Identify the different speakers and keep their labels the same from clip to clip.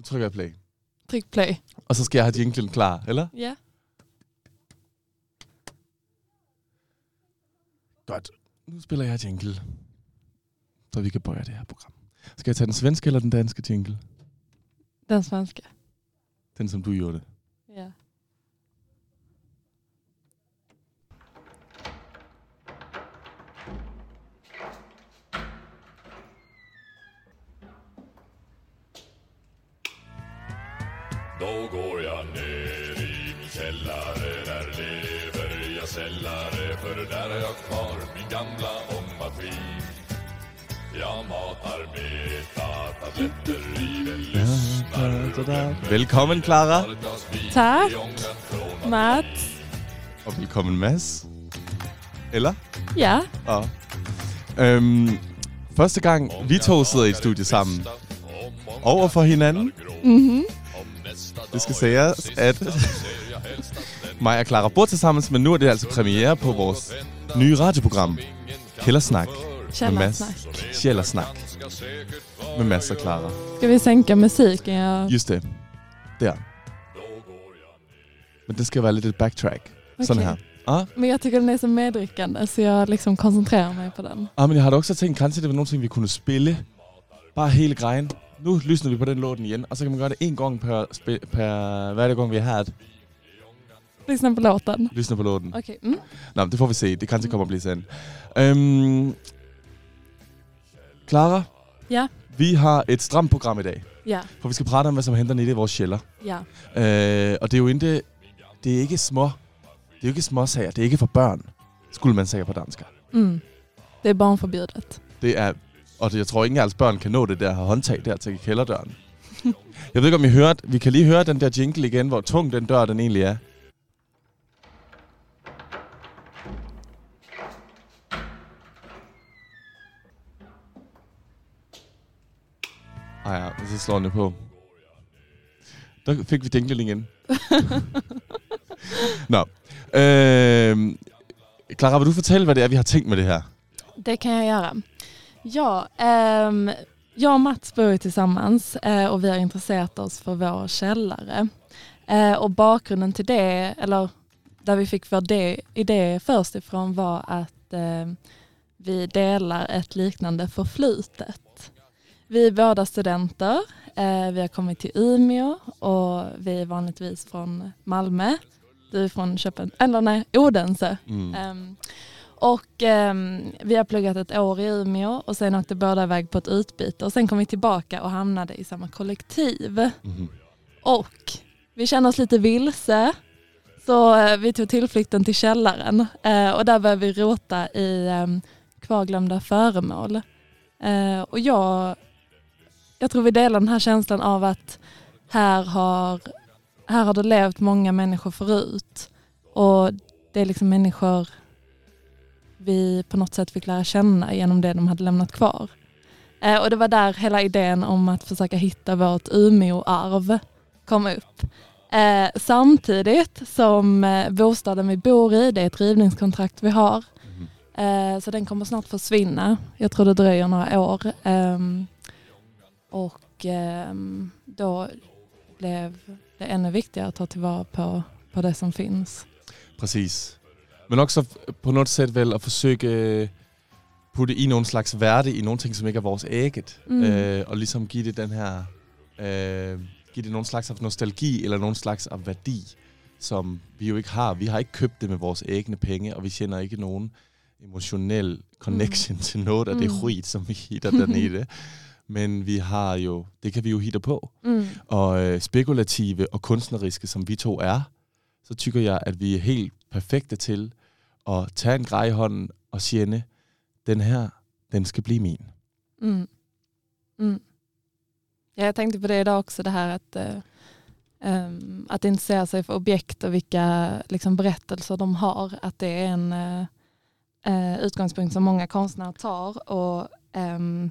Speaker 1: Nu trykker jeg play.
Speaker 2: Tryk play.
Speaker 1: Og så skal jeg have jinglen klar, eller?
Speaker 2: Ja.
Speaker 1: Godt. Nu spiller jeg jingle. Så vi kan bøje det her program. Skal jeg tage den svenske eller den danske jingle?
Speaker 2: Den svenska.
Speaker 1: Den, som du gjorde.
Speaker 2: Ja.
Speaker 3: Där har jag kvar min gamla ångmaskin Jag matar metatabletter i den lyssnar
Speaker 1: Velkommen, Clara.
Speaker 3: Från
Speaker 2: Mats.
Speaker 1: Og velkommen, Mads. Eller?
Speaker 2: Ja.
Speaker 1: Ja. Øhm, første gang, vi to sidder i et studie sammen. Over for hinanden.
Speaker 2: Mhm.
Speaker 1: Det skal siges, at mig og Clara bor sammen, men nu er det altså premiere på vores nye radioprogram. Kældersnak.
Speaker 2: Källarsnack.
Speaker 1: Kældersnak med Mads og Clara.
Speaker 2: Ska vi sänka musiken? Jag...
Speaker 1: Just det. Der. Men det skal være lidt et backtrack. Sådan her.
Speaker 2: Okej.
Speaker 1: Ja.
Speaker 2: Men jag tycker den är så medryckande så jag liksom koncentrerar mig på den.
Speaker 1: Ah, men jeg har da også tænkt, kanskje det var nogle ting, vi kunne spille. Bare hele grejen. Nu lysner vi på den låten igen, og så kan man gøre det en gang per, per hver gang vi har haft
Speaker 2: Lyssna på låten.
Speaker 1: lysner på låten.
Speaker 2: Okej. Mm.
Speaker 1: Nå, men det får vi se. Det kan til komme at blive sandt. Øhm, Clara,
Speaker 2: Ja.
Speaker 1: vi har et stramt program i dag,
Speaker 2: Ja.
Speaker 1: for vi skal prate om, hvad som henter nede i vores sjæller.
Speaker 2: Ja.
Speaker 1: Øh, og det er jo ikke, det er ikke små, det er jo ikke små sager, det er ikke for børn, skulle man sige på dansk.
Speaker 2: Mm. Det är barnförbjudet.
Speaker 1: Det er, og det, jeg tror af jeres børn kan nå det der håndtag der til kælderdøren. jeg ved ikke, om I hørte, vi kan lige høre den der jingle igen, hvor tung den dør den egentlig er. Det på. Der fik vi jinglen igen. Nå. Øh, Clara, vil du fortælle, hvad det er, vi har tænkt med det her?
Speaker 2: Det kan jag göra. Ja, ehm, jag och Mats bor tillsammans eh, och vi har intresserat oss för vår källare. Eh, och bakgrunden till det, eller där vi fick vår de- idé först ifrån var att eh, vi delar ett liknande förflutet. Vi är båda studenter, eh, vi har kommit till Umeå och vi är vanligtvis från Malmö. Du är från Köpen, eller nej, Odense.
Speaker 1: Mm.
Speaker 2: Ehm, och ehm, vi har pluggat ett år i Umeå och sen åkte båda iväg på ett utbyte och sen kom vi tillbaka och hamnade i samma kollektiv.
Speaker 1: Mhm.
Speaker 2: Och vi kände oss lite vilse så eh, vi tog tillflykten till källaren eh, och där började vi rota i um, kvarglömda föremål. Eh, och jag, jag tror vi delar den här känslan av att här har, här har det levt många människor förut och det är liksom människor vi på något sätt fick lära känna genom det de hade lämnat kvar. Eh, och det var där hela idén om att försöka hitta vårt Umeå-arv kom upp. Eh, samtidigt som eh, bostaden vi bor i, det är ett rivningskontrakt vi har.
Speaker 1: Mhm.
Speaker 2: Eh, så den kommer snart försvinna. Jag tror det dröjer några år. Och ehm, då blev det ännu viktigare att ta tillvara på, på det som finns.
Speaker 1: Præcis. Men f- på noget sæt vel at forsøge øh, putte i nogle slags værde i nogle ting, som ikke er vores eget.
Speaker 2: Mm.
Speaker 1: Øh, og ligesom give det den her... Øh, give det nogle slags af nostalgi eller nogle slags af værdi, som vi jo ikke har. Vi har ikke købt det med vores egne penge, og vi kender ikke nogen emotionel connection mm. til noget af det
Speaker 2: Mm.
Speaker 1: skit, som vi hitter dernede. Men vi har jo, det kan vi jo hitte på.
Speaker 2: Mm.
Speaker 1: Og øh, spekulative og kunstneriske, som vi to er, så tykker jeg, at vi er helt perfekte til at tage en grej i hånden og sige, den her, den skal blive min.
Speaker 2: Mm. Mm. Ja, jag tänkte på det idag också, det här att, eh, ehm, att intressera sig för objekt och vilka liksom, berättelser de har. Att det är en eh, eh, utgångspunkt som många konstnärer tar. Och, ehm,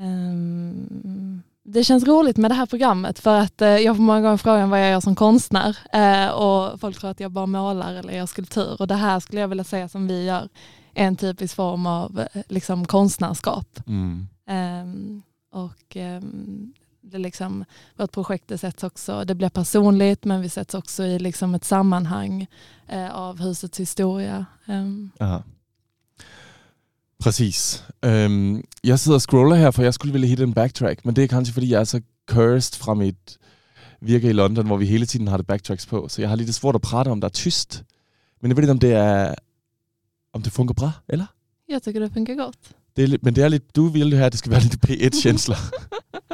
Speaker 2: ehm, det känns roligt med det här programmet för att eh, jag får många gånger frågan vad jag gör som konstnär eh, och folk tror att jag bara målar eller gör skulptur och det här skulle jag vilja säga som vi gör är en typisk form av eh, liksom, konstnärskap.
Speaker 1: Mm.
Speaker 2: Ehm, och ehm, det liksom, vårt projekt det sätts också, det blir personligt men vi sätts också i liksom ett sammanhang eh, av husets historia. Um.
Speaker 1: Præcis. Øhm, jeg sidder og scroller her, for jeg skulle ville hitte en backtrack, men det er kanskje fordi, jeg er så cursed fra mit virke i London, hvor vi hele tiden har det backtracks på, så jeg har lidt svårt at prate om, der er tyst. Men jeg ved ikke, om det er, om det fungerer bra, eller?
Speaker 2: Jag tycker det funkar gott.
Speaker 1: Det er, lidt- men det er lidt, du vil at det skal være lidt P1-kjensler.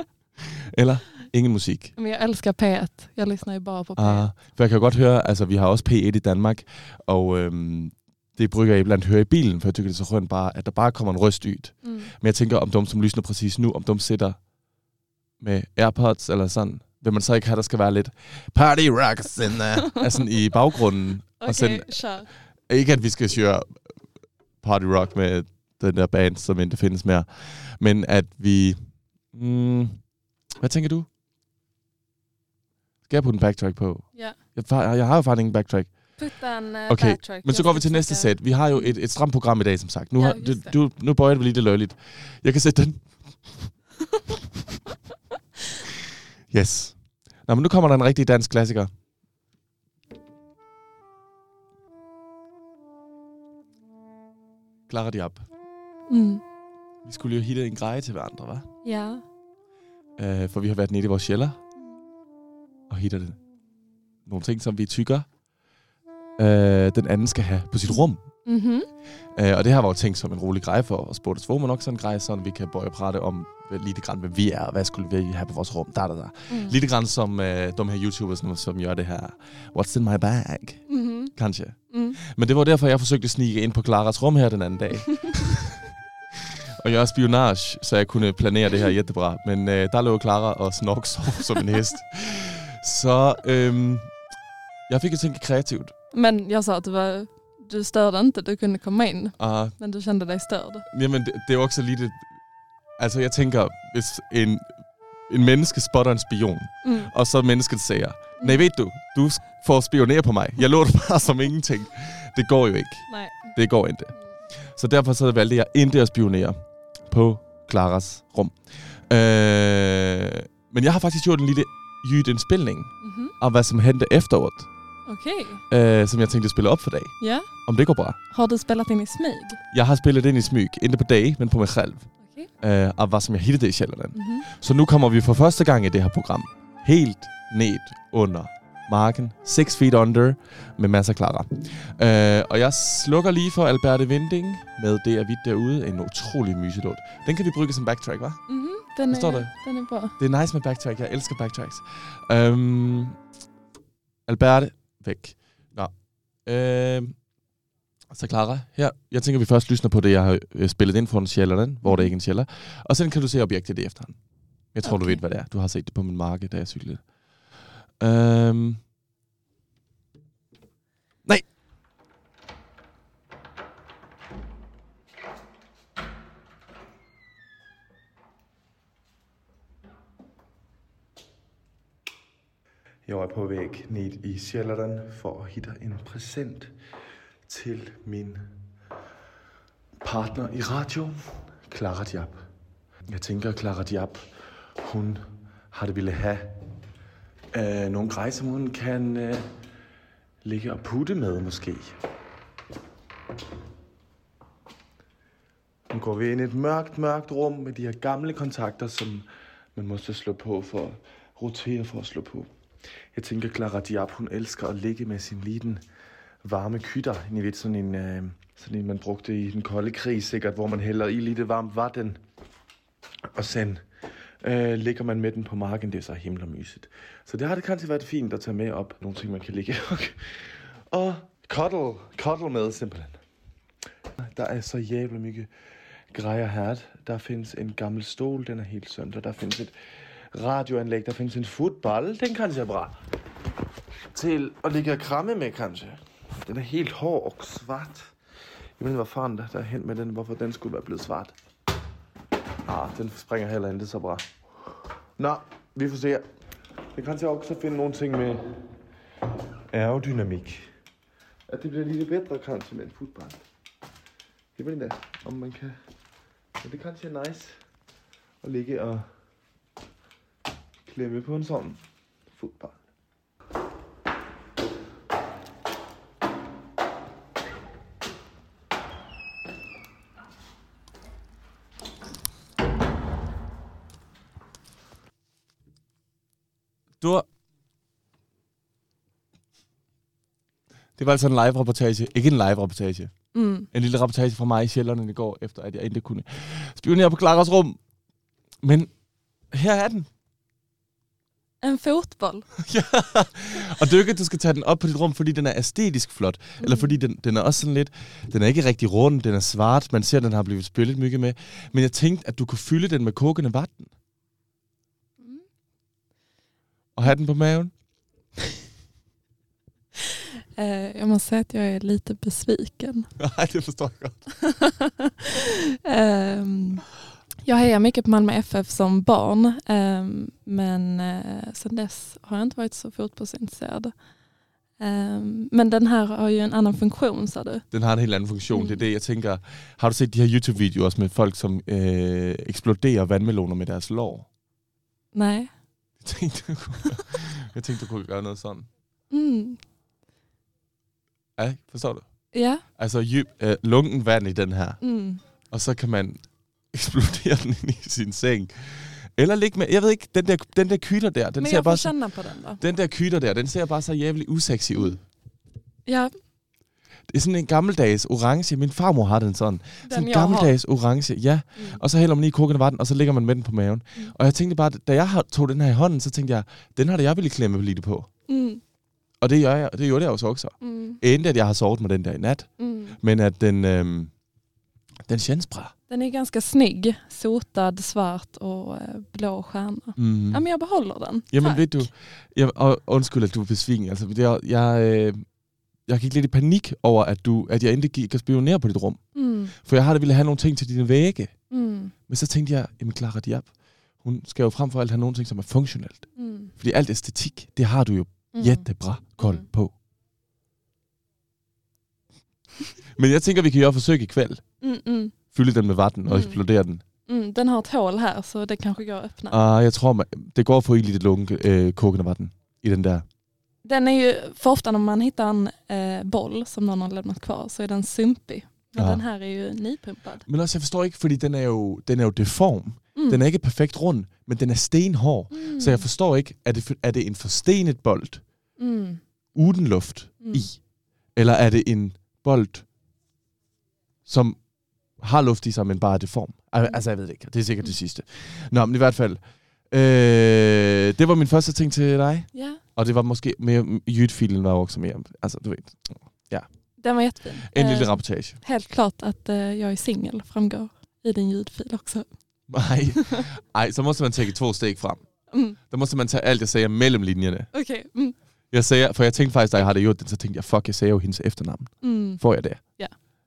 Speaker 1: eller? Ingen musik.
Speaker 2: Men jag älskar P1, jag lyssnar ju bara på P1.
Speaker 1: Ah, for jeg kan godt høre, altså vi har også P1 i Danmark, og øhm, det brygger jeg iblandt høre i bilen, for jeg tykker det er så skønt bare, at der bare kommer en røstyd.
Speaker 2: Mm.
Speaker 1: Men jeg tænker, om de, som lyssner præcis nu, om de sidder med Airpods eller sådan, vil man så ikke have, der skal være lidt party rocks in the, altså i baggrunden.
Speaker 2: Okej,
Speaker 1: Og sen,
Speaker 2: kör.
Speaker 1: ikke at vi skal køre party rock med den der band, som ikke findes mere, men at vi... Mm, hvad tænker du? Skal jeg putte en backtrack på?
Speaker 2: Ja.
Speaker 1: Jeg, jeg har jo faktisk ingen backtrack.
Speaker 2: Putta en uh,
Speaker 1: Okay. Men så går vi til næste sæt. Vi har jo et, et stramt program i dag, som sagt. Nu,
Speaker 2: Ja,
Speaker 1: har,
Speaker 2: det.
Speaker 1: du, nu bøjer det lige det løgligt. Jeg kan sætte den. yes. Nå, men nu kommer der en rigtig dansk klassiker. Clara Diab.
Speaker 2: Mm.
Speaker 1: Vi skulle jo hitte en greje til hverandre, hva'?
Speaker 2: Ja.
Speaker 1: Uh, for vi har været nede i vores sjæller og hitter det. Nogle ting, som vi tykker, uh, den anden skal have på sit rum.
Speaker 2: Mhm.
Speaker 1: Uh, og det her var jo tænkt som en rolig grej for os både to, men også en grej, sådan vi kan bøje prate om lidt grann, hvem vi er, og hvad skulle vi have på vores rum, der, der, der.
Speaker 2: Mm.
Speaker 1: Lidt grann som uh, de her YouTubers, som, som gør det her, what's in my bag,
Speaker 2: Mhm.
Speaker 1: kanskje.
Speaker 2: Mm.
Speaker 1: Men det var derfor, jeg forsøgte at snige ind på Claras rum her den anden dag. og jeg spionage, så jeg kunne planere det her jättebra. Men øh, der lå Clara og snork som en hest. Så øhm, jeg fik at tænke kreativt.
Speaker 2: Men jag sa att du, var, du störde inte, du kunde komma in.
Speaker 1: Og
Speaker 2: Men du kände dig störd.
Speaker 1: jamen, det, det er også lige det... Altså, jeg tænker, hvis en, en menneske spotter en spion,
Speaker 2: Mm.
Speaker 1: og så mennesket siger, nej, ved du, du får spionere på mig. Jeg lå det bare som ingenting. Det går jo ikke.
Speaker 2: Nej.
Speaker 1: Det går ikke. Så derfor så valgte jeg ikke at spionere på Claras rum. Øh, men jeg har faktisk gjort en lille indspilning
Speaker 2: Mhm.
Speaker 1: af, hvad som hente efteråt,
Speaker 2: Okej.
Speaker 1: øh, som jeg tænkte at spille op for dag.
Speaker 2: Ja.
Speaker 1: Om det går bra.
Speaker 2: Har du spelat in i smyg?
Speaker 1: Jeg har spillet ind i smyg, ikke på dag, men på mig selv,
Speaker 2: Okej.
Speaker 1: øh, af hvad som jeg hittede i Sjælland.
Speaker 2: Mhm.
Speaker 1: Så nu kommer vi for første gang i det her program helt ned under marken. 6 feet under med masser af Clara. Øh, og jeg slukker lige for Alberte Vinding med Det er vidt derude. En utrolig myselåt. Den kan vi bruge som backtrack, hva'?
Speaker 2: Mhm. Den,
Speaker 1: Forstår
Speaker 2: är,
Speaker 1: du?
Speaker 2: den är bra.
Speaker 1: Det er nice med backtrack. Jeg elsker backtracks. Øhm, Alberte, væk. Nå. Øhm, så Clara, her. Jeg tænker, vi først lytter på det, jeg har øh, spillet ind for en sjælderen, hvor det ikke er en sjælder. Og så kan du se objektet i efterhånden. Jeg tror, okay. du ved, hvad det er. Du har set det på min marked, da jeg cyklede. Øhm. Jeg er på vej ned i Sjælland for at hitte en præsent til min partner i radio, Clara Diab. Jeg tænker, Clara Diab, hun har det ville have øh, nogle grej, som hun kan øh, ligge og putte med, måske. Nu går vi ind i et mørkt, mørkt rum med de her gamle kontakter, som man måske slå på for rotere for at slå på. Jeg tænker, Clara Diab, hun elsker at ligge med sin liten varme kytter. I ved, sådan en, øh, sådan en, man brugte i den kolde krig sikkert, hvor man hælder i lidt varmt vatten. Og sen øh, ligger man med den på marken. Det er så himmelmyset. Så det har det kanskje været fint at tage med op. Nogle ting, man kan ligge og, og cuddle, cuddle med simpelthen. Der er så jævlig mye grejer her. Der findes en gammel stol, den er helt sønder. Der findes et radioanlæg, der findes en fodbold, den kanskje er bra. Til at ligge og kramme med, kanskje. Den er helt hård og svart. Jeg ved ikke, hvad fanden der, der er hen med den, hvorfor den skulle være blevet svart. Ah, den springer heller ikke så bra. Nå, vi får se. Jeg kan jeg også finde nogle ting med aerodynamik. At det bliver lidt bedre kanskje med en fodbold. Jeg ved ikke, om man kan... Men det kanskje er nice at ligge og klemme på en sån fotboll. Du Det var altså en live-reportage. Ikke en live-reportage.
Speaker 2: Mm.
Speaker 1: En lille reportage fra mig i Sjælland i går, efter at jeg endelig kunne spionere på Klaras rum. Men her er den.
Speaker 2: En fotboll.
Speaker 1: ja. Og det er jo ikke, at du skal tage den op på dit rum, fordi den er æstetisk flot. Mm. Eller fordi den, den er også sådan lidt... Den er ikke rigtig rund, den er svart. Man ser, at den har blevet spillet mygge med. Men jeg tænkte, at du kunne fylde den med kokende vatten.
Speaker 2: Mm.
Speaker 1: Og have den på maven.
Speaker 2: Eh, jag måste säga att jag är lite besviken.
Speaker 1: Nej, det forstår jeg godt.
Speaker 2: Ehm, jag hejar mycket på Malmö FF som barn ehm, men uh, sen dess har jag inte varit så fotbollsintresserad. Ehm, men den här har ju en annan funktion sa du.
Speaker 1: Den har en helt anden funktion.
Speaker 2: Mm.
Speaker 1: Det er det, jeg tænker... Har du set de her YouTube-videoer med folk, som øh, eksploderer vandmeloner med deres lår?
Speaker 2: Nej.
Speaker 1: Jeg tænkte, du kunne, jeg tænkte, du kunne gøre noget sådan.
Speaker 2: Mm.
Speaker 1: Ja, forstår du?
Speaker 2: Ja.
Speaker 1: Altså dyb, øh, lunken vand i den her,
Speaker 2: Mm.
Speaker 1: og så kan man eksplodere den ind i sin seng. Eller ligge med, jeg ved ikke, den der, den der kytter der, den
Speaker 2: men
Speaker 1: ser bare så,
Speaker 2: på den då.
Speaker 1: den der kytter der, den ser bare så jævligt usexy ud.
Speaker 2: Ja,
Speaker 1: Det er sådan en gammeldags orange. Min farmor har den sådan. sådan
Speaker 2: den
Speaker 1: en
Speaker 2: jag har.
Speaker 1: gammeldags orange, ja.
Speaker 2: Mm.
Speaker 1: Og så hælder man i kokende vand, og så lægger man med den på maven.
Speaker 2: Mm.
Speaker 1: Og jeg tænkte bare, da jeg tog den her i hånden, så tænkte jeg, den har jeg ville klemme lidt på.
Speaker 2: Mm.
Speaker 1: Og det gør jeg, det gjorde jeg også også.
Speaker 2: Mm.
Speaker 1: Endte, at jeg har sovet med den der i nat.
Speaker 2: Mm.
Speaker 1: Men at den, øhm, den känns bra.
Speaker 2: Den är ganska snygg, sotad, svart och eh, blå stjärna.
Speaker 1: Mm.
Speaker 2: Ja, men jag behåller den.
Speaker 1: Jamen
Speaker 2: Tack.
Speaker 1: ved du, jeg, og, undskyld at du er besvigen, altså, jeg, jeg, øh, jeg gik lidt i panik over, at, du, at jeg endelig gik og spionere på dit rum.
Speaker 2: Mm.
Speaker 1: For jeg har det ville have nogle ting til dine vægge.
Speaker 2: Mm.
Speaker 1: Men så tænkte jeg, jamen Clara Diab, hun skal jo frem for alt have nogle ting, som er funktionelt.
Speaker 2: Mm.
Speaker 1: Fordi alt æstetik, det har du jo
Speaker 2: Mm.
Speaker 1: jättebra kold
Speaker 2: Mm.
Speaker 1: på. Men jeg tænker, vi kan gøre forsøg i kväll.
Speaker 2: Mm, mm.
Speaker 1: Fylde den med vatten og
Speaker 2: Mm.
Speaker 1: eksplodere den.
Speaker 2: Mm, den har ett hål här så det kanske går att öppna.
Speaker 1: Og jeg tror, man, det går at få i lidt lunge, øh, kokende vatten i den der.
Speaker 2: Den är ju, för ofta när man hittar en eh, boll som någon har lämnat kvar så är den sumpig. Men
Speaker 1: Ja.
Speaker 2: den här är ju nypumpad.
Speaker 1: Men også, jeg forstår ikke, fordi den er jo, den er jo deform.
Speaker 2: Mm.
Speaker 1: Den er ikke perfekt rund, men den er stenhård.
Speaker 2: mm.
Speaker 1: Så jeg forstår ikke, er det, er det en forstenet bold
Speaker 2: Mm.
Speaker 1: uden luft
Speaker 2: Mm.
Speaker 1: i? Eller er det en bold, som har luft i sig, men bare er deform? Al- Altså, jeg ved det ikke. Det er sikkert det sidste. Nå, men i hvert fald. Øh, det var min første ting til dig.
Speaker 2: Ja,
Speaker 1: Og det var måske mere... Jytfilen var også mere... Altså, du ved.
Speaker 2: den var jättefin.
Speaker 1: En
Speaker 2: Eh,
Speaker 1: lille rapportage.
Speaker 2: helt klart att eh, jag är singel framgår i din ljudfil också.
Speaker 1: Nej. Ej, så måste man tage to steg frem.
Speaker 2: Mm.
Speaker 1: Der måste man tage alt, jeg sagde mellem linjerne.
Speaker 2: Okej. Mm.
Speaker 1: Jeg sagde, for jeg tænkte faktisk, da jeg havde gjort det, så tænkte jeg, fuck, jeg sagde jo hendes efternavn.
Speaker 2: Mm.
Speaker 1: Får jeg det?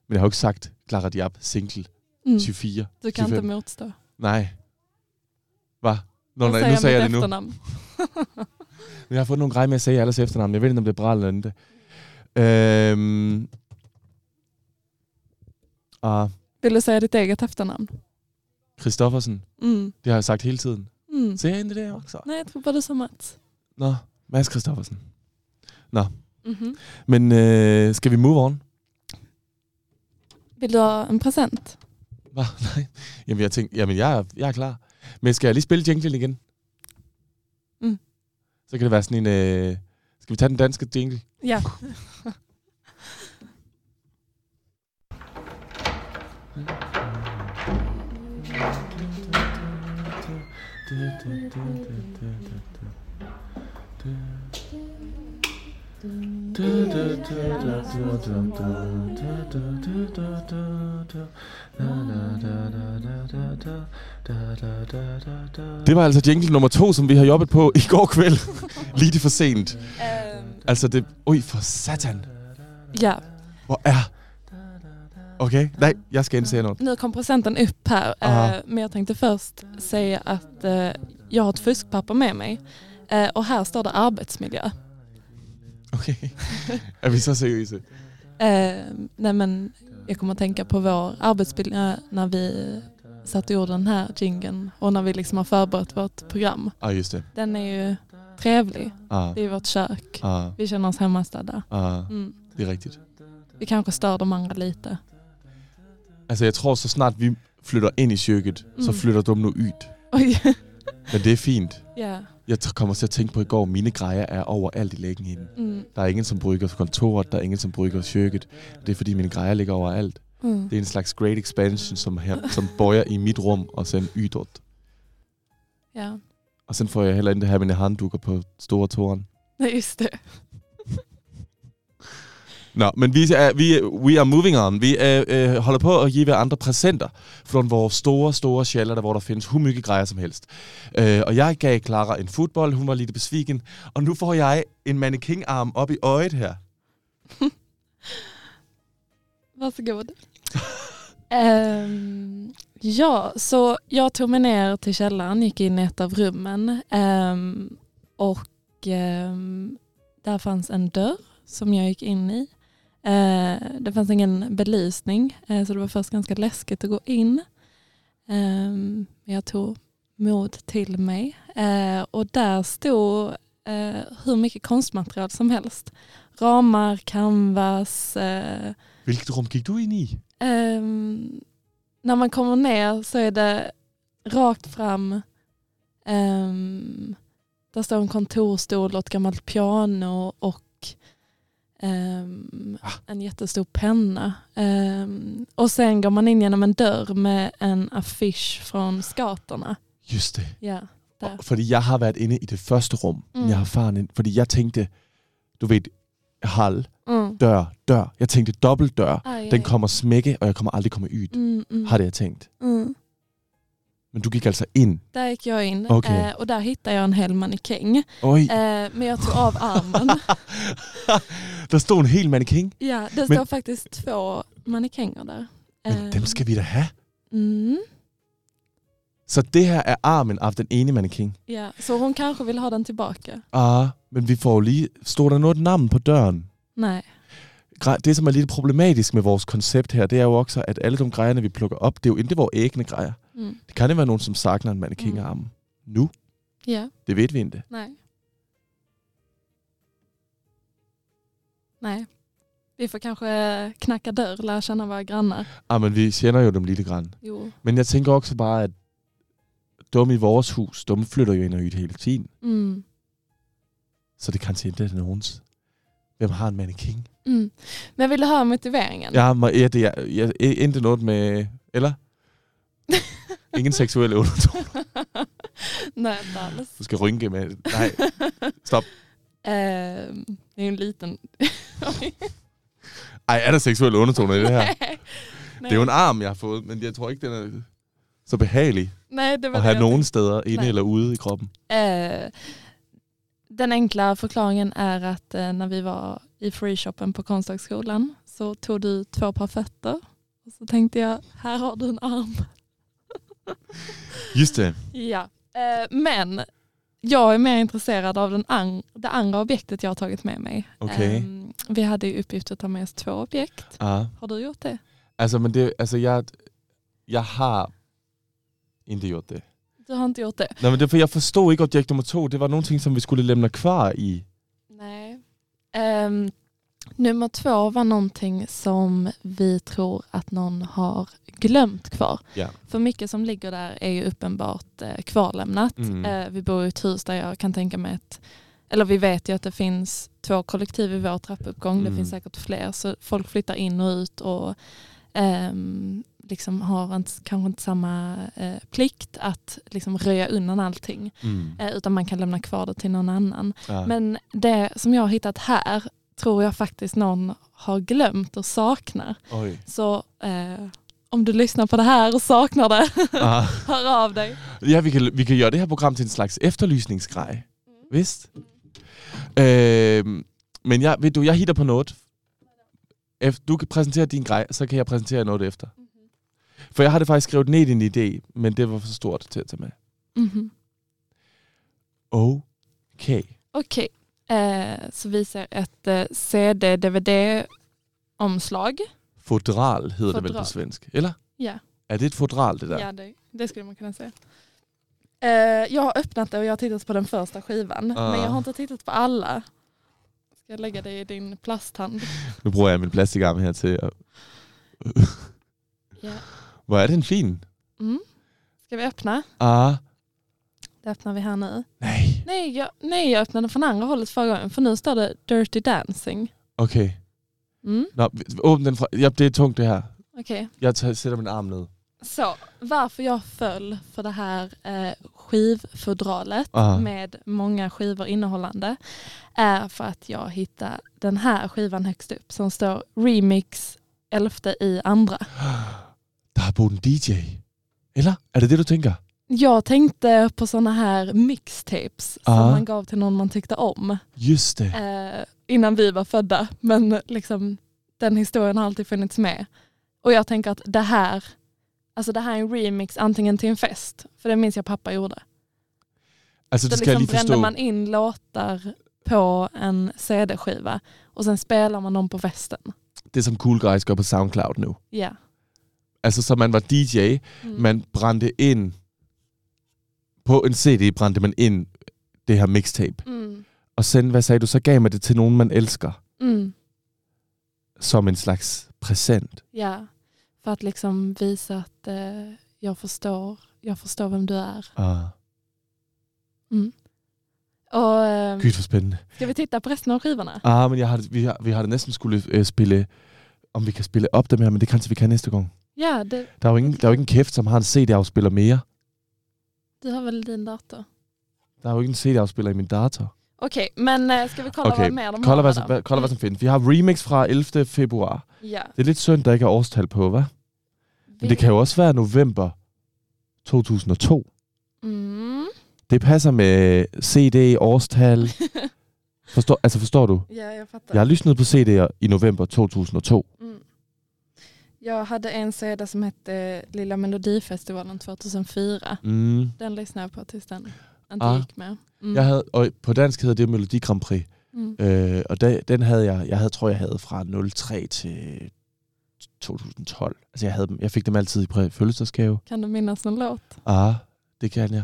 Speaker 1: Men jeg har jo ikke sagt Clara Diab, single,
Speaker 2: Mm.
Speaker 1: 24.
Speaker 2: Du kan
Speaker 1: 25.
Speaker 2: inte motstå.
Speaker 1: Nej. Hvad? Nå, nej, nu sagde jeg det nu. Men jeg har fået nogle grejer med at sige alles efternavn. Jeg ved ikke, om det er bra eller ikke. Øhm. Og
Speaker 2: Vill du säga ditt eget efternamn?
Speaker 1: Christoffersen,
Speaker 2: Mm.
Speaker 1: det har jeg sagt hele tiden.
Speaker 2: Mm.
Speaker 1: Ser jeg egentlig det også?
Speaker 2: Nej, jag tror bara du sa Mats.
Speaker 1: Nå, Mads Christoffersen.
Speaker 2: Mhm.
Speaker 1: Men øh, skal vi move on?
Speaker 2: Vill du ha en present?
Speaker 1: Hva? Nej. Jamen, jeg tænkte, jamen, jeg er, jeg er klar. Men skal jeg lige spille jinglen igen?
Speaker 2: Mm.
Speaker 1: Så kan det være sådan en... Øh, skal vi tage den danske jingle?
Speaker 2: Ja.
Speaker 1: Det var altså jingle nummer to, som vi har jobbet på i går kväll. Lige for sent. Altså det... Oj, for satan.
Speaker 2: ja.
Speaker 1: Hvor er... Okay, nej, jeg skal inte säga något.
Speaker 2: Nu kom presenten upp här,
Speaker 1: Aha.
Speaker 2: eh, men jag tänkte först säga att eh, jag har ett fuskpapper med mig eh, och här står det arbetsmiljö.
Speaker 1: Okay. Er vi så seriøse?
Speaker 2: Eh, nej men jag kommer att tänka på vår arbetsmiljö när vi satt och gjorde den här jingeln och när vi liksom har förberett vårt program.
Speaker 1: Ja, just det.
Speaker 2: Den är ju trevlig.
Speaker 1: Ja,
Speaker 2: Det är vårt kök.
Speaker 1: ja,
Speaker 2: Vi känner oss hemmastadda.
Speaker 1: ja,
Speaker 2: Mm.
Speaker 1: det är riktigt.
Speaker 2: Vi kanske stör de andra lite.
Speaker 1: Altså, jeg tror, så snart vi flytter ind i køkkenet, mm. så flytter de nu ud.
Speaker 2: Oj.
Speaker 1: Men det er fint.
Speaker 2: ja.
Speaker 1: Jeg kommer til at tænke på i går, mine grejer er overalt i lægenheden.
Speaker 2: Mm.
Speaker 1: Der er ingen, som brygger kontoret, der er ingen, som brygger køkkenet. Det er fordi, mine grejer ligger overalt.
Speaker 2: Mm.
Speaker 1: Det er en slags great expansion, som, her, som bøjer i mit rum, og sen ydret.
Speaker 2: Ja.
Speaker 1: Og sen får jeg heller ikke have mine handdukker på store tåren.
Speaker 2: Nej, just det.
Speaker 1: Nå, men vi er, vi, we are moving on. Vi er, øh, holder på at give andre præsenter från vores store, store sjæller, der hvor der findes hur mycket grejer som helst. Øh, og jeg gav Clara en fodbold, hun var lidt besviken, og nu får jeg en mannequin-arm op i øjet her.
Speaker 2: Varsågod. Ehm, ja, så jag tog mig ner till källaren, gick in i ett av rummen ehm, och um, där fanns en dörr som jag gick in i. Eh, det fanns ingen belysning eh, så det var först ganska läskigt att gå in. Ehm, men jag tog mod till mig eh, och där stod eh, hur mycket konstmaterial som helst. Ramar, canvas, eh,
Speaker 1: Hvilket rum gik du ind i?
Speaker 2: Ehm, när man kommer ner så är det rakt fram. Um, där står en kontorstol och ett gammalt piano och
Speaker 1: Ah.
Speaker 2: en jättestor penna. Ehm, och sen går man in genom en dörr med en affisch från Skaterna.
Speaker 1: Just det.
Speaker 2: Ja, der.
Speaker 1: Fordi jeg har været inde i det første rum. Mm. Jeg har faren ind, fordi jeg tænkte, du ved, hal,
Speaker 2: Mm.
Speaker 1: dør, dør. Jeg tænkte dobbelt dør. Den kommer smække, og jeg kommer aldrig komme ud.
Speaker 2: Mm, mm,
Speaker 1: Har det jeg tænkt.
Speaker 2: mm.
Speaker 1: Men du gik altså ind.
Speaker 2: Där gick jag in
Speaker 1: Okej.
Speaker 2: eh, och där hittade jag en hel mannekäng. Eh, men jag tog av armen.
Speaker 1: der stod en hel mannequin.
Speaker 2: Ja, det
Speaker 1: Men-
Speaker 2: står faktiskt två mannekänger där.
Speaker 1: Men
Speaker 2: Eh,
Speaker 1: dem skal vi da have.
Speaker 2: Mm,
Speaker 1: Så det her er armen af den ene mannequin.
Speaker 2: ja, så hon kanske vill ha den tillbaka.
Speaker 1: Ah, men vi får lige... Stod der noget navn på døren?
Speaker 2: Nej.
Speaker 1: Det, som er lidt problematisk med vores koncept her, det er jo også, at alle de grejerne, vi plukker op, det er jo ikke vores egne grejer.
Speaker 2: Mm.
Speaker 1: Det kan det være nogen, som savner en mannequin-arm. Nu,
Speaker 2: Ja,
Speaker 1: det ved vi ikke.
Speaker 2: nej. Nej. Vi får kanske knacka dörr, lära känna våra grannar.
Speaker 1: Ah, men vi kender jo dem lite grann.
Speaker 2: Jo.
Speaker 1: Men jeg tænker også bare, at de i vores hus, de flytter jo ind og ud hele tiden.
Speaker 2: Mm.
Speaker 1: Så det kanske inte är nogens. Hvem har en mannequin?
Speaker 2: Mm. Men vill du höra motiveringen?
Speaker 1: Ja, men ja, det er, ja, inte noget med... Eller? Ingen seksuelle undertoner.
Speaker 2: nej, alls.
Speaker 1: Du skal rynke med... Nej, stop.
Speaker 2: Ehm, det är en liten...
Speaker 1: Ej, er der seksuelle undertoner i det her?
Speaker 2: Nej.
Speaker 1: Det er jo en arm, jeg har fået, men jeg tror ikke, den er så behagelig
Speaker 2: Nej, det var
Speaker 1: at
Speaker 2: det
Speaker 1: have
Speaker 2: jag
Speaker 1: nogen steder, inde
Speaker 2: Nej.
Speaker 1: eller ude i kroppen.
Speaker 2: Eh, den enkla förklaringen är att eh, när vi var i freeshoppen på Konsthögskolan så tog du två par fötter. Och så tänkte jag, här har du en arm.
Speaker 1: Just det.
Speaker 2: Ja. Eh, men jag är mer intresserad av den an- det andra objektet jag har tagit med mig.
Speaker 1: Okej.
Speaker 2: Eh, vi hade ju uppgift att ta med oss två objekt.
Speaker 1: Ja.
Speaker 2: Har du gjort det?
Speaker 1: Altså, men det, altså jeg, jeg har ikke gjort det.
Speaker 2: Du har inte gjort det?
Speaker 1: Nej, men det for jeg forstod ikke objekt nummer to. Det var nogle ting, som vi skulle lämna kvar i.
Speaker 2: Nej. Ehm, nummer två var någonting som vi tror att någon har glömt kvar.
Speaker 1: Ja.
Speaker 2: För mycket som ligger där är ju uppenbart eh, kvarlämnat.
Speaker 1: Mm.
Speaker 2: Eh, vi bor i ett hus där jag kan tänka mig att, eller vi vet ju att det finns två kollektiv i vår trappuppgång.
Speaker 1: Mm.
Speaker 2: Det finns säkert fler. Så folk flyttar in och ut och ehm, liksom har inte, kanske inte samma eh, plikt att liksom röja undan allting.
Speaker 1: Mm.
Speaker 2: Eh, utan man kan lämna kvar det till någon annan.
Speaker 1: Ja.
Speaker 2: Men det som jag har hittat här tror jag faktiskt någon har glömt och saknar.
Speaker 1: Oj.
Speaker 2: Så eh, om du lyssnar på det här och saknar det,
Speaker 1: Ah.
Speaker 2: hör av dig.
Speaker 1: Ja, vi kan, vi kan gøre det her program til en slags efterlysningsgrej. Vist? Øh, men jeg, ved du, jeg hitter på. Efter, du kan præsentere din grej, så kan jeg præsentere noget efter. For jeg har det faktisk skrevet ned en idé, men det var for stort til at tage med.
Speaker 2: Mhm.
Speaker 1: Okay.
Speaker 2: Okej, eh, så vi ser ett eh, CD-DVD-omslag.
Speaker 1: Fodral hedder det vel på
Speaker 2: Fodral.
Speaker 1: svensk, eller?
Speaker 2: Ja.
Speaker 1: är det ett fodral det där?
Speaker 2: Ja, det, det skulle man kunna säga. Eh, jag har öppnat det och jag har tittat på den första skivan.
Speaker 1: Ah.
Speaker 2: Men jag har inte tittat på alla. Ska jag lägga det i din plasthand?
Speaker 1: Nu bruger jeg min plastikarm her til at...
Speaker 2: Ja.
Speaker 1: Hvor er den fin?
Speaker 2: Mm. Ska vi öppna?
Speaker 1: Ah,
Speaker 2: Det öppnar vi här nu.
Speaker 1: nej.
Speaker 2: Nej jag, nej, jag öppnade från andra hållet förra gången. För nu står det Dirty Dancing.
Speaker 1: Okay.
Speaker 2: Mm.
Speaker 1: Nå, åbn den fra... Ja, det er tungt det her.
Speaker 2: Okej.
Speaker 1: Jeg tager, sætter min arm ned.
Speaker 2: Så, varför jag föll för det här eh, skivfodralet
Speaker 1: Ah.
Speaker 2: med många skivor innehållande är för att jag hittade den här skivan högst upp som står Remix 11 i andra.
Speaker 1: Har boet en DJ. Eller? Er det det, du tænker?
Speaker 2: Jag tänkte på såna här mixtapes som
Speaker 1: Ah.
Speaker 2: man gav till någon man tyckte om
Speaker 1: Just det.
Speaker 2: eh, innan vi var födda. Men liksom, den historien har alltid funnits med. Och jag tänker att det här, alltså det här är en remix antingen till en fest, för det minns jag pappa gjorde. Då
Speaker 1: det jeg
Speaker 2: liksom brände
Speaker 1: forstå.
Speaker 2: man in låtar på en CD-skiva och sen spelar man dem på festen.
Speaker 1: Det som Cool Guys gør på SoundCloud nu.
Speaker 2: Ja.
Speaker 1: Altså, så man var DJ,
Speaker 2: Mm.
Speaker 1: man brændte ind... På en CD brændte man ind det her mixtape.
Speaker 2: Mm.
Speaker 1: Og sen, hvad sagde du, så gav man det til nogen, man elsker.
Speaker 2: Mm.
Speaker 1: Som en slags present.
Speaker 2: Ja, för att liksom visa att eh, jag, förstår, jag förstår vem du är.
Speaker 1: Ah,
Speaker 2: Och, eh,
Speaker 1: Gud, hvor spændende.
Speaker 2: ska vi titta på resten av skivorna?
Speaker 1: Ah, men jeg har, vi, har, vi har det næsten skulle øh, spille... Om vi kan spille op dem her, men det kanskje vi kan næste gang.
Speaker 2: Ja, det,
Speaker 1: Der er jo ingen, der er jo ikke en kæft, som har en CD-afspiller mere.
Speaker 2: Du har väl din dator?
Speaker 1: Der er jo ikke en CD-afspiller i min dator.
Speaker 2: Okej, men eh, ska vi kolla
Speaker 1: Okay,
Speaker 2: vad mer de
Speaker 1: Kolla
Speaker 2: har
Speaker 1: hvad, hvad, kolla, hvad som findes. Vi har remix fra 11. februar.
Speaker 2: Ja.
Speaker 1: Det er lidt synd, der ikke er årstal på, hva'? Men det kan jo også være november 2002.
Speaker 2: Mm.
Speaker 1: Det passer med CD, årstal. Forstår, altså forstår du?
Speaker 2: Ja, jag fattar.
Speaker 1: Jeg har lyssnet på CD'er i november 2002.
Speaker 2: Jag hade en CD som hette Lilla Melodifestivalen 2004.
Speaker 1: Mm.
Speaker 2: Den lyssnade jag på tills den inte
Speaker 1: Ah.
Speaker 2: gick med. Mm.
Speaker 1: Jeg havde, og på dansk hedder det Melodi Grand Prix.
Speaker 2: Mm.
Speaker 1: Øh, og da, den havde jeg, jeg havde, tror jeg havde fra 03 til 2012. Altså jeg, havde dem, jeg fik dem altid i fødselsdagsgave.
Speaker 2: Kan du minnas någon låt?
Speaker 1: Ah, det kan jeg.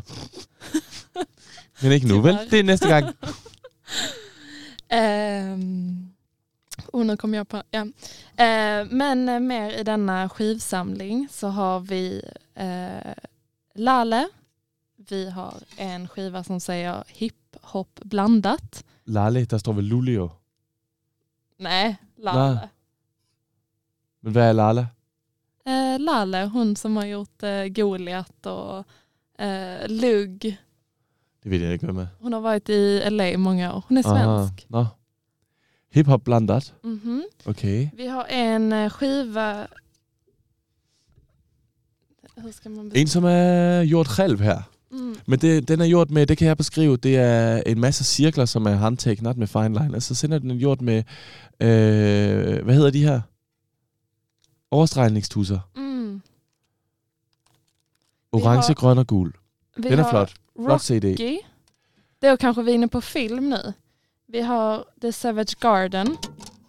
Speaker 1: Men ikke nu, vel? Det er næste gang.
Speaker 2: Ehm, och nu kom jag på, ja. Eh, men eh, mer i denna skivsamling så har vi eh, Lale. Vi har en skiva som säger hiphop blandat.
Speaker 1: Lale, der står vel Lulio.
Speaker 2: Nej, Lale.
Speaker 1: Nej. Men hvad er Lala?
Speaker 2: Eh, Lale, hon som har gjort eh, Goliat och eh, Lugg.
Speaker 1: Det jeg ikke, hvem er.
Speaker 2: Hon har varit i LA i många år. Hon är svensk.
Speaker 1: Nå. Hip-hop blandat.
Speaker 2: Mhm.
Speaker 1: Okay.
Speaker 2: Vi har en eh, skiva... Hur ska man
Speaker 1: En, som er gjort selv her.
Speaker 2: Mm.
Speaker 1: Men det, den er gjort med, det kan jeg beskrive, det er en masse cirkler, som er håndtegnet med fine line. Altså, så sender den gjort med, øh, hvad hedder de her? Overstregningstusser.
Speaker 2: Mm.
Speaker 1: Orange,
Speaker 2: har-
Speaker 1: grøn og gul.
Speaker 2: Vi
Speaker 1: Den er
Speaker 2: har
Speaker 1: flot. Flot CD.
Speaker 2: Rocky. Då kanske vi är inne på film nu. Vi har The Savage Garden.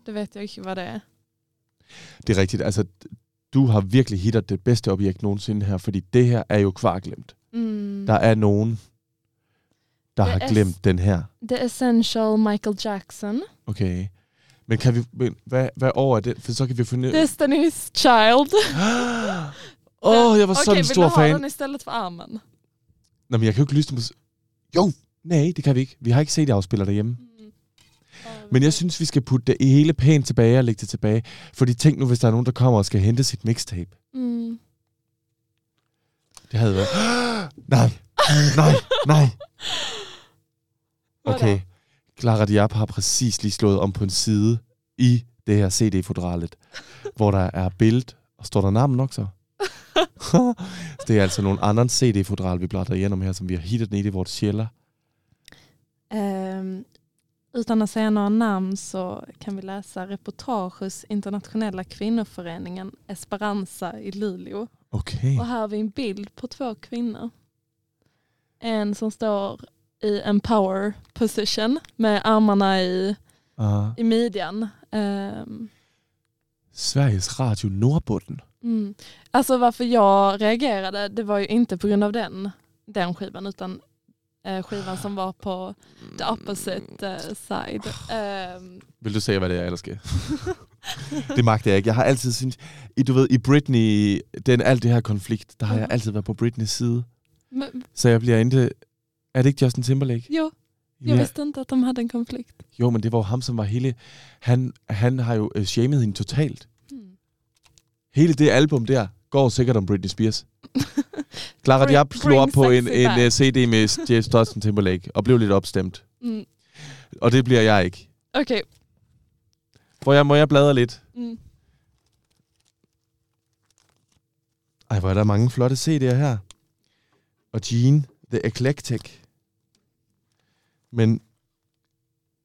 Speaker 2: Det vet jag inte vad det är.
Speaker 1: Det er rigtigt. Altså, du har virkelig hittet det bedste objekt nogensinde her, fordi det her er jo kvarglemt.
Speaker 2: Mm.
Speaker 1: Der er nogen, der
Speaker 2: Det
Speaker 1: har
Speaker 2: er
Speaker 1: glemt den her.
Speaker 2: The Essential Michael Jackson.
Speaker 1: Okay. Men kan vi, men hvad, hvad år er det? For så kan vi finde...
Speaker 2: Destiny's Child.
Speaker 1: Åh, oh, jeg var sådan
Speaker 2: Okej,
Speaker 1: en
Speaker 2: vill du
Speaker 1: stor
Speaker 2: ha
Speaker 1: fan.
Speaker 2: den istället för armen?
Speaker 1: Nå, men jeg kan jo ikke lytte på... Jo, nej, det kan vi ikke. Vi har ikke CD-afspiller derhjemme.
Speaker 2: Mm.
Speaker 1: Men jeg synes, vi skal putte det hele pænt tilbage og lægge det tilbage. Fordi tænk nu, hvis der er nogen, der kommer og skal hente sit mixtape.
Speaker 2: Mm.
Speaker 1: Det havde været... nej, nej, nej. Okay. Clara Diab har præcis lige slået om på en side i det her CD-fodralet, hvor der er billede, og står der navn nok så? Det er altså nogle andre CD-fodral, vi bladrer igenom her, som vi har hittet ned i vores sjæller.
Speaker 2: Ehm, utan att säga några namn så kan vi läsa reportage hos internationella kvinnoföreningen Esperanza i Luleå.
Speaker 1: Okay.
Speaker 2: Och här har vi en bild på två kvinnor. En som står i en power position med armarna i,
Speaker 1: Uh,
Speaker 2: i midjan. Ehm,
Speaker 1: Sveriges Radio Nordbunden.
Speaker 2: Mm. Alltså varför jag reagerade, det var ju inte på grund av den, den skivan utan skivan som var på the opposite eh, side. Ehm,
Speaker 1: Vil du sige, hvad det er, jeg elsker? det magter jeg ikke. Jeg har altid syntes... I, du ved, i Britney, den, alt det her konflikt, der har jeg
Speaker 2: Mhm.
Speaker 1: altid været på Britneys side.
Speaker 2: men,
Speaker 1: Så jeg bliver ikke... Er det ikke Justin Timberlake?
Speaker 2: jo, jag visste inte att de hade en konflikt.
Speaker 1: Jo, men det var jo ham, som var hele... Han, han har jo uh, shamed hende totalt.
Speaker 2: Mm.
Speaker 1: Hele det album der går sikkert om Britney Spears. Clara Diab slog op på en, en uh, CD med James Justin Timberlake og blev lidt opstemt.
Speaker 2: Mm.
Speaker 1: Og det bliver jeg ikke.
Speaker 2: Okej.
Speaker 1: Hvor jeg, må jeg bladre lidt?
Speaker 2: Mm.
Speaker 1: Ej, hvor er der mange flotte CD'er her. Og Gene, The Eclectic. Men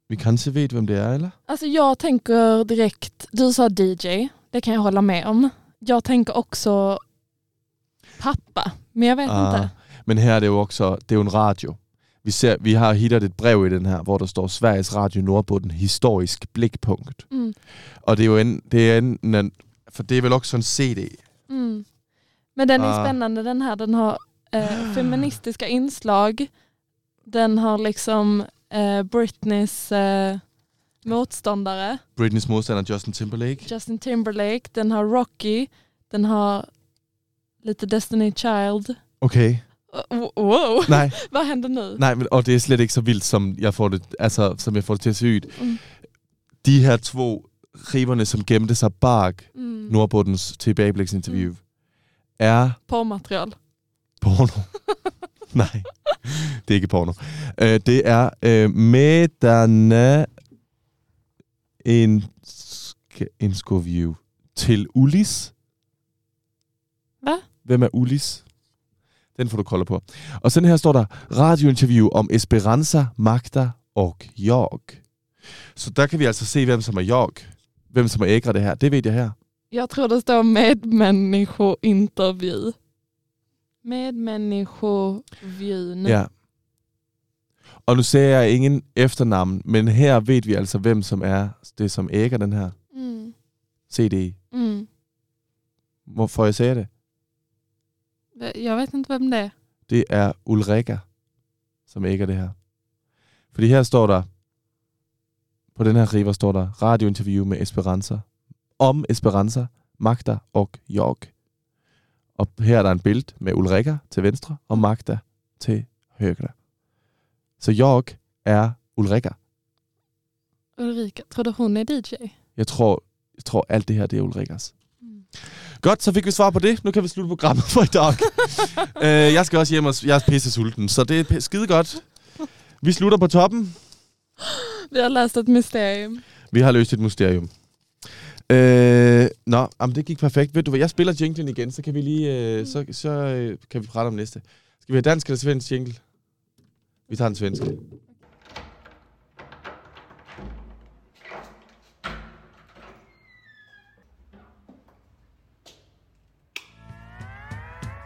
Speaker 1: vi kanske vet hvem det er, eller?
Speaker 2: Alltså jag tänker direkt, du sa DJ, det kan jag hålla med om. Jag tänker också pappa, men jag vet
Speaker 1: Ah,
Speaker 2: inte.
Speaker 1: Men her er det jo også, det er jo en radio. Vi, ser, vi har hittet et brev i den her, hvor der står Sveriges Radio Nordbunden historisk blikpunkt.
Speaker 2: Mm.
Speaker 1: Og det er jo en, det er en, en for det er vel også en CD.
Speaker 2: Mm. Men den är
Speaker 1: Ah.
Speaker 2: spännande den här, den har eh, feministiska inslag. Den har liksom eh, Britneys eh, motståndare,
Speaker 1: Britneys modstander Justin Timberlake.
Speaker 2: Justin Timberlake, den har Rocky, den har lite Destiny Child.
Speaker 1: Okay.
Speaker 2: Oh, wow,
Speaker 1: Nej,
Speaker 2: vad händer nu?
Speaker 1: nej, men, og det er slet ikke så vildt, som jeg får det, altså, som jeg får det til at se ud.
Speaker 2: Mm.
Speaker 1: De her to riverne, som gemte sig bag
Speaker 2: Mm.
Speaker 1: Nordbundens tilbagebliksinterview, er
Speaker 2: Porrmaterial.
Speaker 1: porno. Nej, det er ikke porno. Uh, det er uh, Medane en, en view til Ulis.
Speaker 2: Hvad?
Speaker 1: Hvem er Ulis? Den får du kolde på. Og sådan her står der radiointerview om Esperanza, Magda og Jorg. Så der kan vi altså se, hvem som er Jorg. Hvem som er ægre det her. Det ved jeg her.
Speaker 2: Jag tror det står medmänniskointervju. Medmänniskoviewn.
Speaker 1: Ja. Og nu ser jeg ingen efternavn, men her ved vi altså, hvem som er det, som ægger den her
Speaker 2: Mm.
Speaker 1: CD.
Speaker 2: Mm.
Speaker 1: Hvorfor jeg sagde det?
Speaker 2: Jag vet inte vem det är.
Speaker 1: Det er Ulrika, som ægger det her. Fordi her står der, på den her river står der, radiointerview med Esperanza. Om Esperanza, Magda og Jorg. Og her er der en billede med Ulrika til venstre, og Magda til højre. Så Jorg er Ulrika.
Speaker 2: Ulrika, tror du hon är DJ?
Speaker 1: Jeg tror, jeg tror alt det her, det er Ulrikas.
Speaker 2: Mm.
Speaker 1: Godt, så fik vi svar på det. Nu kan vi slutte programmet for i dag. øh, jeg skal også hjem, og jeg er pisse sulten, så det er skide godt. Vi slutter på toppen.
Speaker 2: Vi har läst ett mysterium.
Speaker 1: Vi har løst et mysterium. Øh, nå, jamen det gik perfekt. Ved du hvad, jeg spiller jinglen igen, så kan vi lige, øh, så, så øh, kan vi prate om næste. Skal vi have dansk eller svensk jingle? Vi tager den svenske.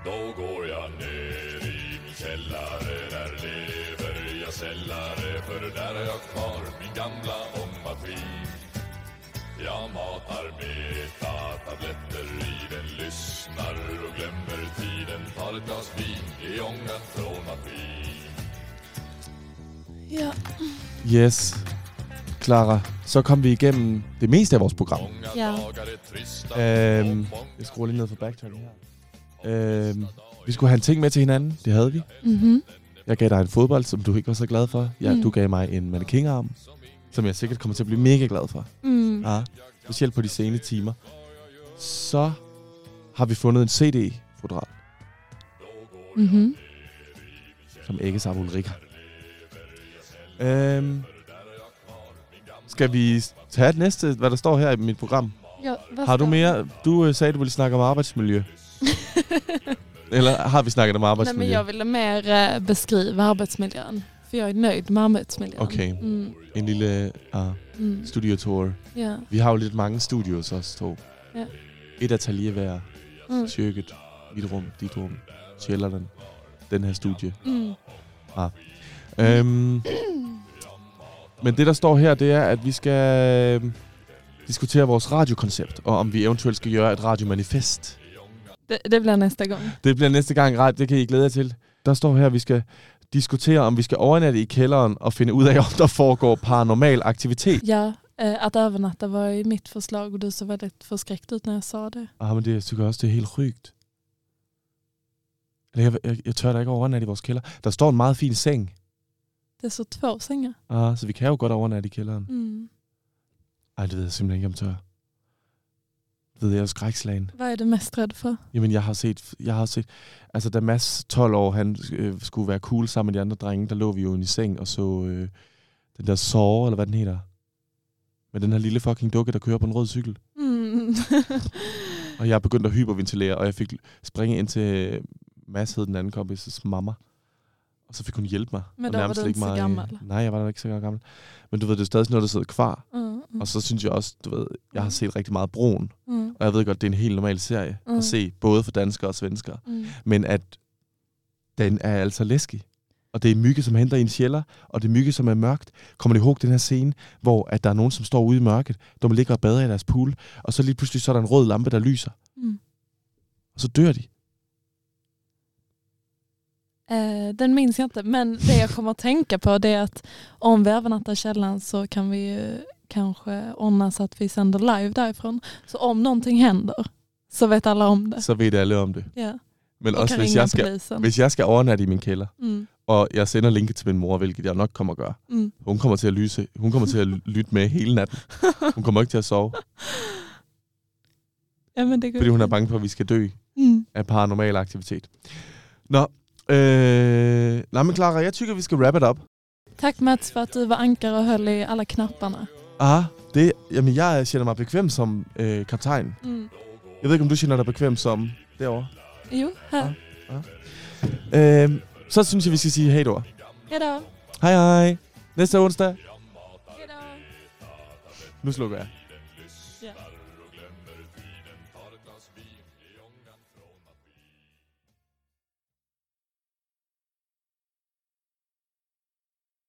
Speaker 3: Då går jag ner i min källare Där lever jag sällare För där har jag kvar min gamla ångmaskin. Jag matar metatabletter i den Lyssnar och glömmer tiden. Tar ett glas vin i ångan från maskin.
Speaker 2: Ja.
Speaker 1: Yes. Clara, så kom vi igennem det meste af vores program.
Speaker 2: Ja.
Speaker 1: Øhm, jeg skruer lige ned for backtracking her. Øhm, vi skulle have en ting med til hinanden. Det havde vi.
Speaker 2: Mhm.
Speaker 1: Jeg gav dig en fodbold, som du ikke var så glad for. Ja,
Speaker 2: Mm.
Speaker 1: Du gav mig en mannequinarm, som jeg sikkert kommer til at blive mega glad for.
Speaker 2: Mm.
Speaker 1: Ja, specielt på de sene timer. Så har vi fundet en CD-fodral,
Speaker 2: Mhm.
Speaker 1: som ægges af Ulrika. Øhm, skal vi tage det næste, hvad der står her i mit program?
Speaker 2: Ja, vad
Speaker 1: Har du mere? Du øh, sagde, du ville snakke om arbejdsmiljø. Eller har vi snakket om
Speaker 2: Nej,
Speaker 1: arbejdsmiljø?
Speaker 2: men jag ville mer eh, beskriva arbetsmiljön. För jag är nöjd med arbetsmiljön.
Speaker 1: Okay.
Speaker 2: Mm.
Speaker 1: En lille uh,
Speaker 2: Mm.
Speaker 1: studiotour.
Speaker 2: Ja.
Speaker 1: Vi har jo lidt mange studios også to.
Speaker 2: Ja.
Speaker 1: Et atelier hver.
Speaker 2: Mm.
Speaker 1: Køkket, mit rum, dit rum, kælderen, den her studie.
Speaker 2: Mm.
Speaker 1: Øhm, men det, der står her, det er, at vi skal... øhm, diskutere vores radiokoncept, og om vi eventuelt skal gøre et radiomanifest.
Speaker 2: Det, det bliver nästa gång.
Speaker 1: Det bliver næste gang ret, det kan I glæde jer til. Der står her, at vi skal diskutere, om vi skal overnatte i kælderen og finde ud af, om der foregår paranormal aktivitet.
Speaker 2: Ja, eh, att övernatta var ju mitt förslag och du såg väldigt förskräckt ut när jag sa det.
Speaker 1: Ah, men det, jeg synes også, det er helt rygt. Eller Jeg, jeg, jeg tør da ikke overnatte i vores kælder. Der står en meget fin seng,
Speaker 2: Det är så två sängar.
Speaker 1: ah, så vi kan jo godt overnatte i kælderen.
Speaker 2: Mm.
Speaker 1: Ej, det ved jeg simpelthen ikke, om tør. Det ved jeg er skrækslagen.
Speaker 2: Vad är du mest rädd för?
Speaker 1: Jamen, jeg har set, jeg har set, altså da Mads 12 år, han øh, skulle være cool sammen med de andre drenge, der lå vi jo i seng og så øh, den der Saw, eller hvad den hedder. Med den her lille fucking dukke, der kører på en rød cykel.
Speaker 2: Mm.
Speaker 1: Og jeg begyndte at hyperventilere, og jeg fik springe ind til Mads, hed den anden kompis' mamma. Og så fik hun hjælpe mig.
Speaker 2: Men
Speaker 1: og
Speaker 2: då var du inte så gammal.
Speaker 1: Nej, jeg var da ikke så gammel. Men du ved, det er stadig sådan noget, der sidder kvar.
Speaker 2: Mm. Mm.
Speaker 1: Og så synes jeg også, du ved, jeg har set rigtig meget Broen.
Speaker 2: Mm.
Speaker 1: Og jeg ved godt, det er en helt normal serie
Speaker 2: Mm.
Speaker 1: at se, både for danskere og svenskere.
Speaker 2: Mm.
Speaker 1: Men at den er altså læskig. Og det er mygge, som henter i en sjæller, og det er mygge, som er mørkt. Kommer du ihåg den her scene, hvor at der er nogen, som står ude i mørket, de ligger og bader i deres pool, og så lige pludselig så er der en rød lampe, der lyser,
Speaker 2: Mm.
Speaker 1: og så dør de.
Speaker 2: Eh, den minns jag inte, men det jag kommer att tänka på det är att om vi övernattar i källaren så kan vi ju kanske ordna så att vi sänder live därifrån. Så om någonting händer så vet alla om det.
Speaker 1: Så ved alle om det.
Speaker 2: Ja.
Speaker 1: Men
Speaker 2: Och
Speaker 1: også hvis jeg, skal,
Speaker 2: polisen.
Speaker 1: hvis jeg skal overnatte i min kælder,
Speaker 2: Mm.
Speaker 1: og jeg sender linket til min mor, hvilket jeg nok kommer at gøre,
Speaker 2: Mm.
Speaker 1: hun kommer til at lyse, hun kommer til at lytte med hele natten. Hun kommer ikke til at sove,
Speaker 2: ja, men det går
Speaker 1: fordi hun er bange for, at vi skal dø
Speaker 2: Mm.
Speaker 1: af paranormal aktivitet. Nå, øh, nej men Clara, jeg tykker, vi skal wrap it up.
Speaker 2: Tack Mats för att du var ankare och höll i alla knapparna.
Speaker 1: Ah, det, jamen jeg kender mig bekvem som øh, kaptajn.
Speaker 2: Mm.
Speaker 1: Jeg ved ikke, om du kender dig bekvem som derovre.
Speaker 2: Jo, här.
Speaker 1: Øh, så synes jeg, vi skal sige hej då.
Speaker 2: Hejdå.
Speaker 1: Hej hej. Næste onsdag.
Speaker 2: Hejdå.
Speaker 1: Nu slukker jeg.